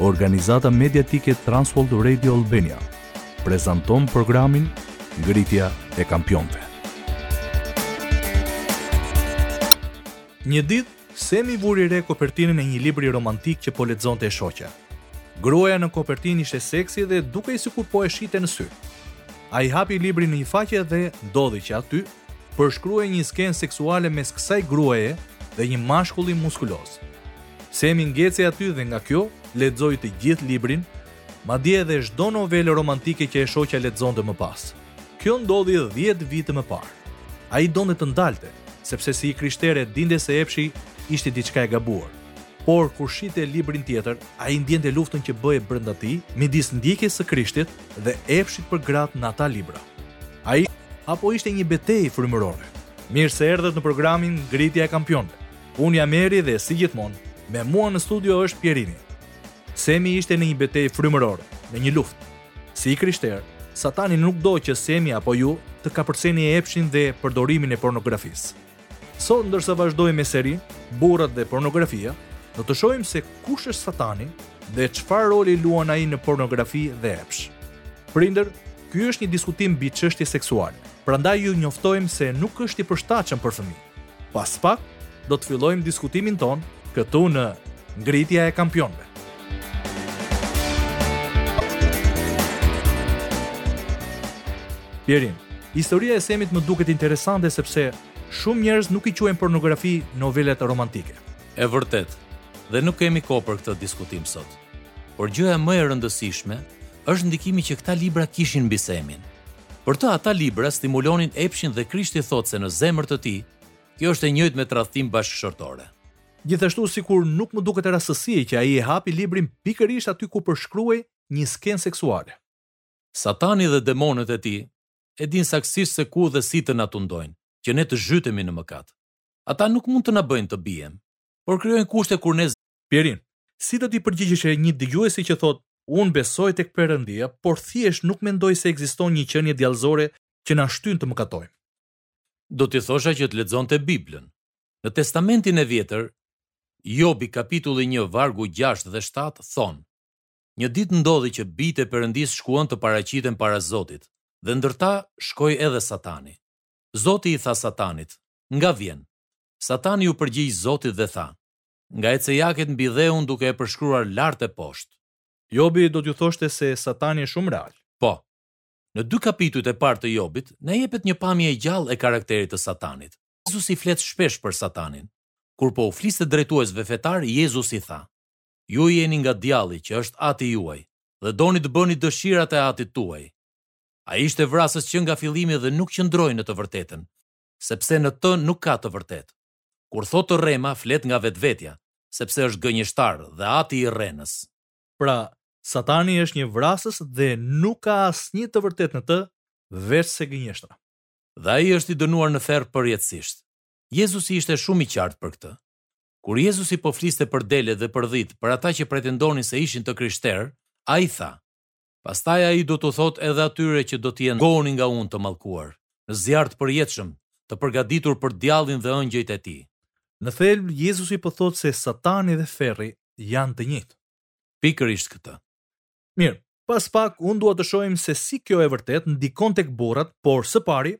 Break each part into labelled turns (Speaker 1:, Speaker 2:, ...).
Speaker 1: Organizata mediatike Transworld Radio Albania prezanton programin Ngritja e Kampionëve. Një ditë Semi vuri re kopertinën e një libri romantik që po lexonte e shoqja. Gruaja në kopertinë ishte seksi dhe dukej sikur po e shihte në sy. Ai hapi librin në një faqe dhe ndodhi që aty përshkruhej një skenë seksuale mes kësaj gruaje dhe një mashkulli muskuloz. Semi ngeci aty dhe nga kjo lexoi të gjithë librin, madje edhe çdo novelë romantike që e shoqja lexonte më pas. Kjo ndodhi 10 vite më parë. Ai donte të ndalte, sepse si i krishterë e dinte se epshi ishte diçka e gabuar. Por kur shihte librin tjetër, ai ndjente luftën që bëhej brenda tij midis ndjekjes së Krishtit dhe epshit për gratë në ata libra. Ai apo ishte një betejë frymërore. Mirë se erdhët në programin Ngritja e Kampionëve. Unë jam Eri dhe si gjithmonë, me mua në studio është Pjerini. Semi ishte në një betejë frymërore, në një luftë. Si i krishterë, Satani nuk do që Semi apo ju të kapërceni epshin dhe përdorimin e pornografisë. Sot ndërsa vazhdojmë me serinë Burrat dhe pornografia, do të shohim se kush është Satani dhe çfarë roli luan ai në pornografi dhe epsh. Prindër, ky është një diskutim mbi çështje seksuale, prandaj ju njoftojmë se nuk është i përshtatshëm për fëmijë. Pas pak do të fillojmë diskutimin tonë këtu në Ngritja e Kampionëve. Pjerin, historia e Semit më duket interesante sepse shumë njerëz nuk i quajnë pornografi novelat romantike.
Speaker 2: E vërtetë, dhe nuk kemi kohë për këtë diskutim sot. Por gjëja më e rëndësishme është ndikimi që këta libra kishin mbi Semin. Për të ata libra stimulonin epshin dhe Krishti thotë se në zemër të tij, kjo është e njëjtë me tradhtinë bashkëshortore.
Speaker 1: Gjithashtu sikur nuk më duket rastësi që ai e hapi librin pikërisht aty ku përshkruhej një skenë seksuale.
Speaker 2: Satani dhe demonët e tij e dinë saktësisht se ku dhe si të na tundojnë, që ne të zhytemi në mëkat. Ata nuk mund të na bëjnë të biem, por krijojnë kushte kur ne.
Speaker 1: Pjerin, Si do t'i përgjigjeshe një dëgjuesi që thotë, Unë besoj tek Perëndia, por thjesht nuk mendoj se ekziston një qenie djallëzore që na shtyn të mëkatojmë.
Speaker 2: do t'i thosha që të lexonte Biblën. Në Testamentin e Vjetër, Jobi kapitulli një vargu gjashtë dhe shtatë thonë, Një ditë ndodhi që bijtë e Perëndisë shkuan të paraqiten para Zotit, dhe ndër ta shkoi edhe Satani. Zoti i tha Satanit, Nga vjen? Satani iu përgjigj Zotit dhe tha, Nga ecejaket mbi dheun duke e përshkruar lart e poshtë.
Speaker 1: Jobi do t'ju thoshte se Satani është shumë real.
Speaker 2: Po. Në dy kapitujt e parë të Jobit, na jepet një pamje e gjallë e karakterit të Satanit. Jezusi flet shpesh për Satanin. Kur po u fliste drejtuesve fetarë, Jezusi tha, Ju jeni nga djalli, që është ati juaj, dhe doni të bëni dëshirat e atit tuaj. Ai ishte vrasës që nga fillimi dhe nuk qëndroi në të vërtetën, sepse në të nuk ka të vërtetë. Kur thotë të rrema, flet nga vetvetja, sepse është gënjeshtar dhe ati i rrenës.
Speaker 1: Pra, Satani është një vrasës dhe nuk ka asnjë të vërtetë në të, veçse gënjeshtra.
Speaker 2: Dhe ai është i dënuar në ferr përjetësisht. Jezusi ishte shumë i qartë për këtë. Kur Jezusi po fliste për delet dhe për dhitë për ata që pretendonin se ishin të krishterë, ai tha, Pastaj Ai do t'u thotë edhe atyre që do të jenë Largohuni nga unë të mallkuar, në zjarr të përjetshëm, të përgatitur për djallin dhe ëngjëjt e tij.
Speaker 1: Në thelb, Jezusi po thotë se Satani dhe ferri janë të njëjtë.
Speaker 2: Pikërisht këtë.
Speaker 1: Mirë, pas pak unë dua të shohim se si kjo e vërtetë ndikon tek burrat, por së pari,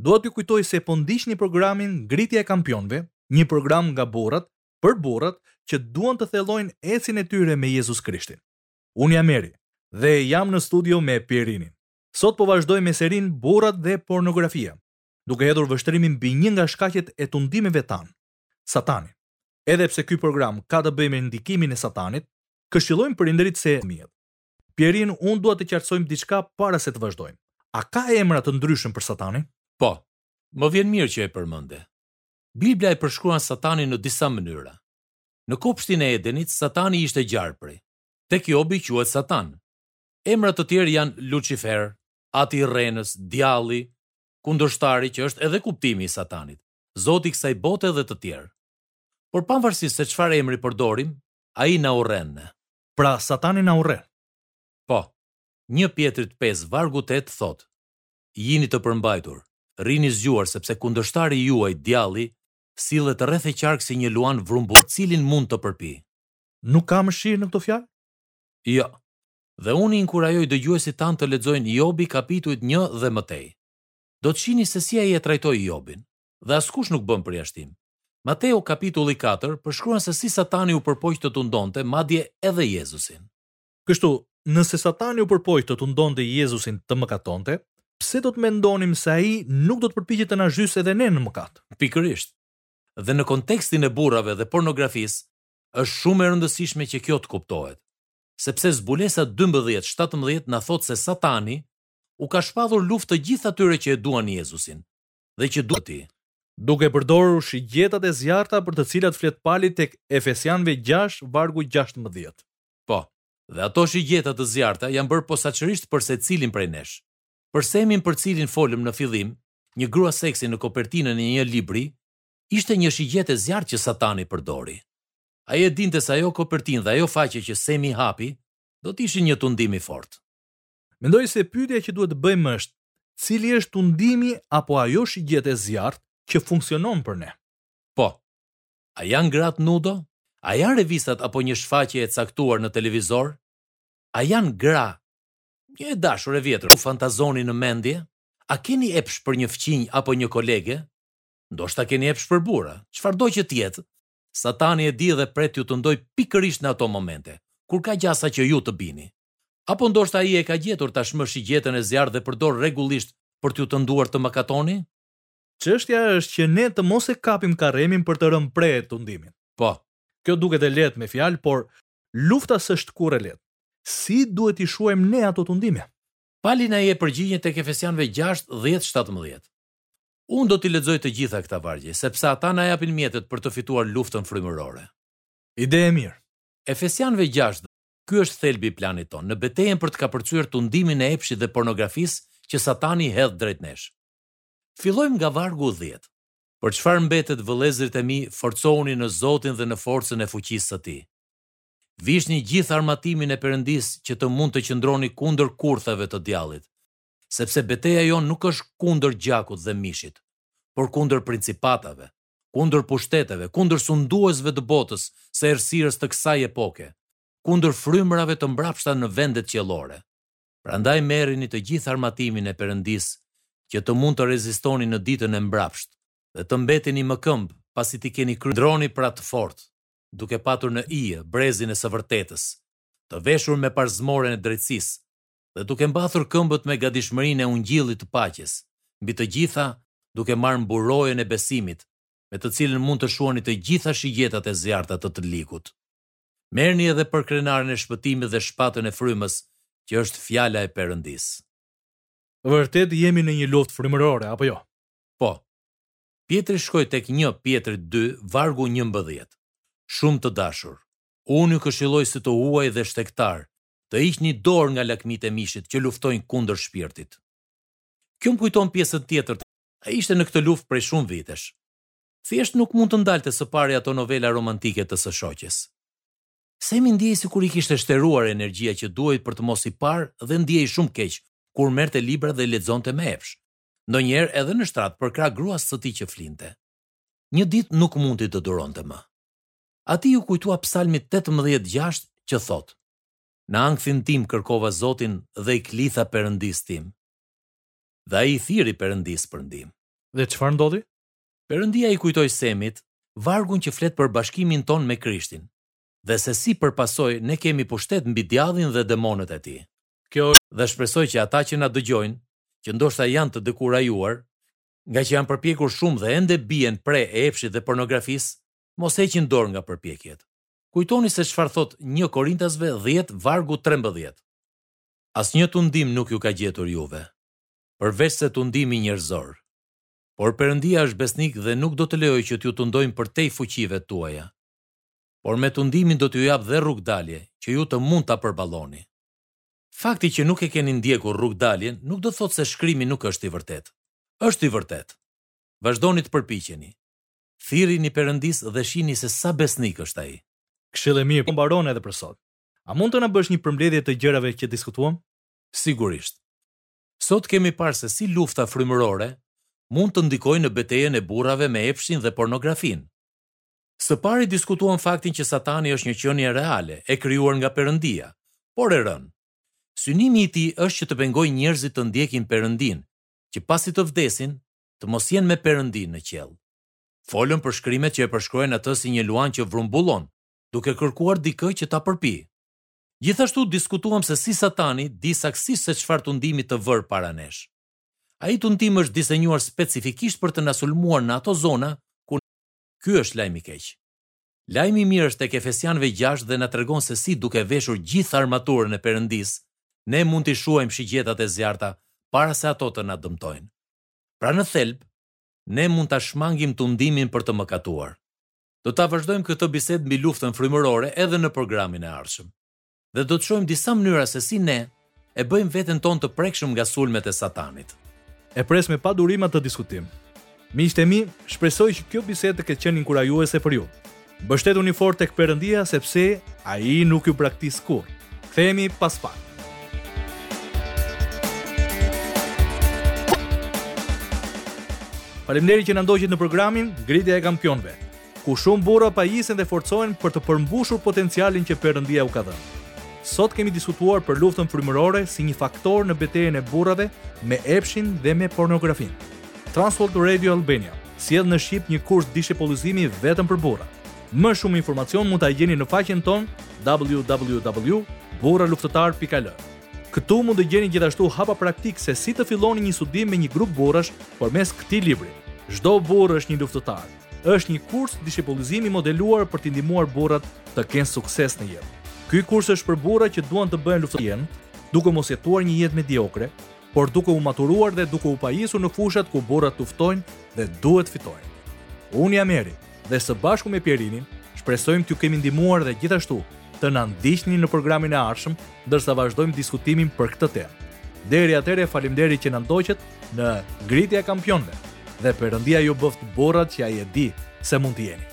Speaker 1: dua t'ju kujtoj se po ndiqni programin Ngritja e Kampionëve, një program nga burrat, për burrat, që duan të thellojnë ecjen e tyre me Jezus Krishtin. Unë jam Eri dhe jam në studio me Pjerinin. Sot po vazhdojmë me serinë Burrat dhe pornografia, duke hedhur vështrimin mbi një nga shkaqet e tundimeve tanë, Satani. Edhe pse ky program ka të bëjë me ndikimin e Satanit, këshillojmë prindërit se fëmijët. Pjerin, unë dua të qartësojmë diçka para se të vazhdojmë. A ka emra të ndryshëm për Satanin?
Speaker 2: Po. Më vjen mirë që e përmende. Bibla e përshkruan Satanin në disa mënyra. Në kopshtin e Edenit, Satani ishte gjarpri. Tek Jobi quhet Satan. Emra të tjerë janë Luçifer, Ati i Rrenës, Djalli, Kundërshtari që është edhe kuptimi i Satanit, Zoti i kësaj bote dhe të tjerë. Por pavarësisht se çfarë emri përdorim, ai na urren ne.
Speaker 1: Pra Satani na urren.
Speaker 2: Po. Një Pjetrit pesë vargu tetë thotë, Jini të përmbajtur, rrini zgjuar sepse kundërshtari juaj, Djalli, Sillet rreth e qark si një luan vrumbull cilin mund të përpijë.
Speaker 1: Nuk ka mëshirë në këto fjalë?
Speaker 2: Jo. Dhe unë i inkurajoj dëgjuesit tanë të lexojnë Jobi kapitujt një dhe më tej. Do të shihni se si ai e trajtoi Jobin. Dhe askush nuk bën përjashtim. Mateu kapitulli katër përshkruan se si Satani u përpoq të tundonte madje edhe Jezusin.
Speaker 1: Kështu, nëse Satani u përpoq të tundonte Jezusin të mëkatonte, pse do të mendonim se ai nuk do të përpiqet të na zhysë edhe ne në mëkat?
Speaker 2: Pikërisht. Dhe në kontekstin e burrave dhe pornografisë, është shumë e rëndësishme që kjo të kuptohet. Sepse Zbulesa dymbëdhjetë shtatëmbëdhjetë na thotë se Satani u ka shpallur luftë të gjithë atyre që e duan Jezusin dhe që duan tij.
Speaker 1: Duke përdorur shigjetat e zjarrta për të cilat flet Pali tek Efesianëve gjashtë, vargu gjashtëmbëdhjetë.
Speaker 2: Po, dhe ato shigjeta të zjarrta janë bërë posaçërisht për secilin prej nesh. Për Semin për cilin folëm në fillim, një grua seksi në kopertinën e një libri, ishte një shigjetë e zjarrtë që Satani përdori. Ai e dinte se ajo kopertinë dhe ajo faqe që Semi hapi, do të ishin një tundim i fortë.
Speaker 1: Mendoj se pyetja që duhet të bëjmë është, cili është tundimi apo ajo shigjetë e zjarrtë që funksionon për ne?
Speaker 2: Po, A janë gratë nudo? A janë revistat apo një shfaqje e caktuar në televizor? A janë gra, një e dashur e vjetër ju fantazoni në mendje? A keni epsh për një fqinj apo një kolege? Ndoshta keni epsh për burra, çfarëdo që të jetë, Satani e di dhe pret t'ju tëndojë pikërisht në ato momente, kur ka gjasa që ju të bini. Apo ndoshta ai e ka gjetur tashmë shigjetën e zjarrtë dhe e përdor rregullisht për t'ju tënduar të mëkatoni?
Speaker 1: Çështja është që ne të mos e kapim karremin për të rënë pre e tundimit.
Speaker 2: Po.
Speaker 1: Kjo duket e lehtë me fjalë, por lufta s'është kurrë e lehtë. Si duhet t'i shuajmë ne ato tundime?
Speaker 2: Pali na i jep përgjigjen tek Efesianëve gjashtë, dhjetë, shtatëmbëdhjetë. Unë do t'i lexoj të gjitha këta vargje, sepse ata na japin mjetet për të fituar luftën frymërore.
Speaker 1: Ide e mirë.
Speaker 2: Efesianëve gjashtë, Ky është thelbi i planit tonë, në betejën për të kapërcyer tundimin e epshit dhe pornografisë që Satani hedh drejt nesh. Fillojmë nga vargu dhjetë. Për çfarë mbetet vëllezërit e mi forcohuni në Zotin dhe në forcën e fuqisë së tij. Vishni gjithë armatimin e Perëndisë që të mund të qëndroni kundër kurtheve të djallit, sepse beteja jonë nuk është kundër gjakut dhe mishit, por kundër principatave, kundër pushteteve, kundër sunduesve të botës së errësirës të kësaj epoke, kundër frymërave të mbrapshta në vendet qiellore. Prandaj merrini të gjithë armatimin e Perëndisë që të mund të rezistoni në ditën e mbrapshtë dhe të mbeteni më këmbë pasi t'i keni kryer. Ndroni pra të fortë, duke patur në ijë brezin e së vërtetës, të veshur me parzmoren e drejtësisë dhe duke mbathur këmbët me gatishmërinë e ungjillit të paqes, mbi të gjitha duke marrë mburojën e besimit, me të cilën mund të shuani të gjitha shigjetat e zjarrta të të ligut. Merrni edhe përkrenaren e shpëtimit dhe shpatën e frymës, që është Fjala e Perëndisë.
Speaker 1: Vërtet jemi në një luftë frymërore, apo jo?
Speaker 2: Po. Pjetri shkroi tek një Pjetrit dy, vargu njëmbëdhjetë, Shumë të dashur, unë ju këshilloj si të huaj dhe shtegtarë, të hiqni dorë nga lakmitë e mishit që luftojnë kundër shpirtit. Kjo më kujton pjesën tjetër të. Ai ishte në këtë luftë prej shumë vitesh. Thjesht nuk mund të ndalte së pari ato novela romantike të së shoqes. Semi ndihej sikur i kishte shteruar energjia që duhet për të mos i parë dhe ndihej shumë keq kur merrte librat dhe lexonte me epsh, ndonjëherë edhe në shtrat përkrah gruas së tij që flinte. Një ditë nuk mundi të duronte më. Atij iu kujtua Psalmi tetëmbëdhjetë gjashtë që thotë: Në ankthin tim kërkova Zotin dhe i klitha Perëndisë tim. dhe ai i thirri Perëndisë për ndihmë.
Speaker 1: Dhe çfarë ndodhi?
Speaker 2: Perëndia i kujtoi Semit vargun që flet për bashkimin tonë me Krishtin dhe se si për pasojë ne kemi pushtet mbi djallin dhe demonët e tij. Po, dhe shpresoj që ata që na dëgjojnë, që ndoshta janë të dekurajuar, ngaqë janë përpjekur shumë dhe ende bien pre e epshit dhe pornografisë, mos heqin dorë nga përpjekjet. Kujtoni se çfarë thotë 1 Korintasve 10 vargu 13. Asnjë tundim nuk ju ka gjetur juve, përveçse tundimi njerëzor. Por Perëndia është besnik dhe nuk do të lejojë që të tundoheni përtej fuqive tuaja. Por me tundimin do t'ju japë dhe rrugëdalje, që ju të mund ta përballoni. Fakti që nuk e keni ndjekur rrugëdaljen nuk do të thotë se shkrimi nuk është i vërtetë. Është i vërtetë! Vazhdoni të përpiqeni. Thirrini Perëndisë dhe shihni se sa besnik është Ai.
Speaker 1: Këshillë e mirë. Po mbaron edhe për sot. A mund të na bësh një përmbledhje të gjërave që diskutuam?
Speaker 2: Sigurisht. Sot kemi parë se si lufta frymërore mund të ndikojë në betejën e burrave me epshin dhe pornografinë. Së pari diskutuam faktin që Satani është një qenie reale, e krijuar nga Perëndia, por e rënë. Synimi i tij është që të pengojë njerëzit të ndjekin Perëndinë, që pasi të vdesin, të mos jenë me Perëndinë në qiell. Folëm për shkrimet që e përshkruajnë atë si një luan që vrumbullon, duke kërkuar dikë që ta përpijë. Gjithashtu diskutuam se si Satani di saktësisht se çfarë tundimi të vërë para nesh. Ai tundim është dizenjuar specifikisht për të na sulmuar në ato zona ku Ky është lajm i keq. Lajmi i mirë është tek Efesianëve gjashtë dhe na tregon se si duke veshur gjithë armaturën e Perëndisë, ne mund t'i shuajmë shigjetat e zjarrta para se ato të na dëmtojnë. Pra në thelb, ne mund ta shmangim tundimin për të mëkatuar. Do ta vazhdojmë këtë bisedë mbi luftën frymërore edhe në programin e ardhshëm. Dhe do të shohim disa mënyra se si ne e bëjmë veten tonë të prekshëm nga sulmet e Satanit.
Speaker 1: E pres me padurim atë diskutim. Miqtë e mi, shpresoj që kjo bisedë të ketë qenë inkurajuese për ju. Mbështetuni fort tek Perëndia sepse ai nuk ju braktis kurrë. Kthehemi pas pak. Faleminderit që na ndoqët në programin Ngritja e Kampionëve, ku shumë burra pajisen dhe forcohen për të përmbushur potencialin që Perëndia u ka dhënë. Sot kemi diskutuar për luftën frymërore si një faktor në betejën e burrave me epshin dhe me pornografinë. Transworld Radio Albania sjell në shqip një kurs dishepullizimi vetëm për burra. Më shumë informacion mund ta gjeni në faqen tonë www.burraluftëtarë.al. Këtu mund të gjeni gjithashtu hapa praktikë se si të filloni një studim me një grup burrash përmes këtij libri. Çdo burrë është një luftëtar. Është një kurs dishepullizimi i modeluar për t'i ndihmuar burrat të kenë sukses në jetë. Ky kurs është për burra që duan të bëhen luftëtarë, duke mos jetuar një jetë mediokre, por duke u maturuar dhe duke u pajisur në fushat ku burrat luftojnë dhe duhet të fitojnë. Unë jam Eri dhe së bashku me Pjerinin shpresojmë t'ju kemi ndihmuar dhe gjithashtu të na ndiqni në programin e ardhshëm ndërsa vazhdojmë diskutimin për këtë temë. Deri atëherë faleminderit që na ndoqët në ngritja e kampionëve dhe Perëndia ju bëftë burrat që ai e di se mund të jeni.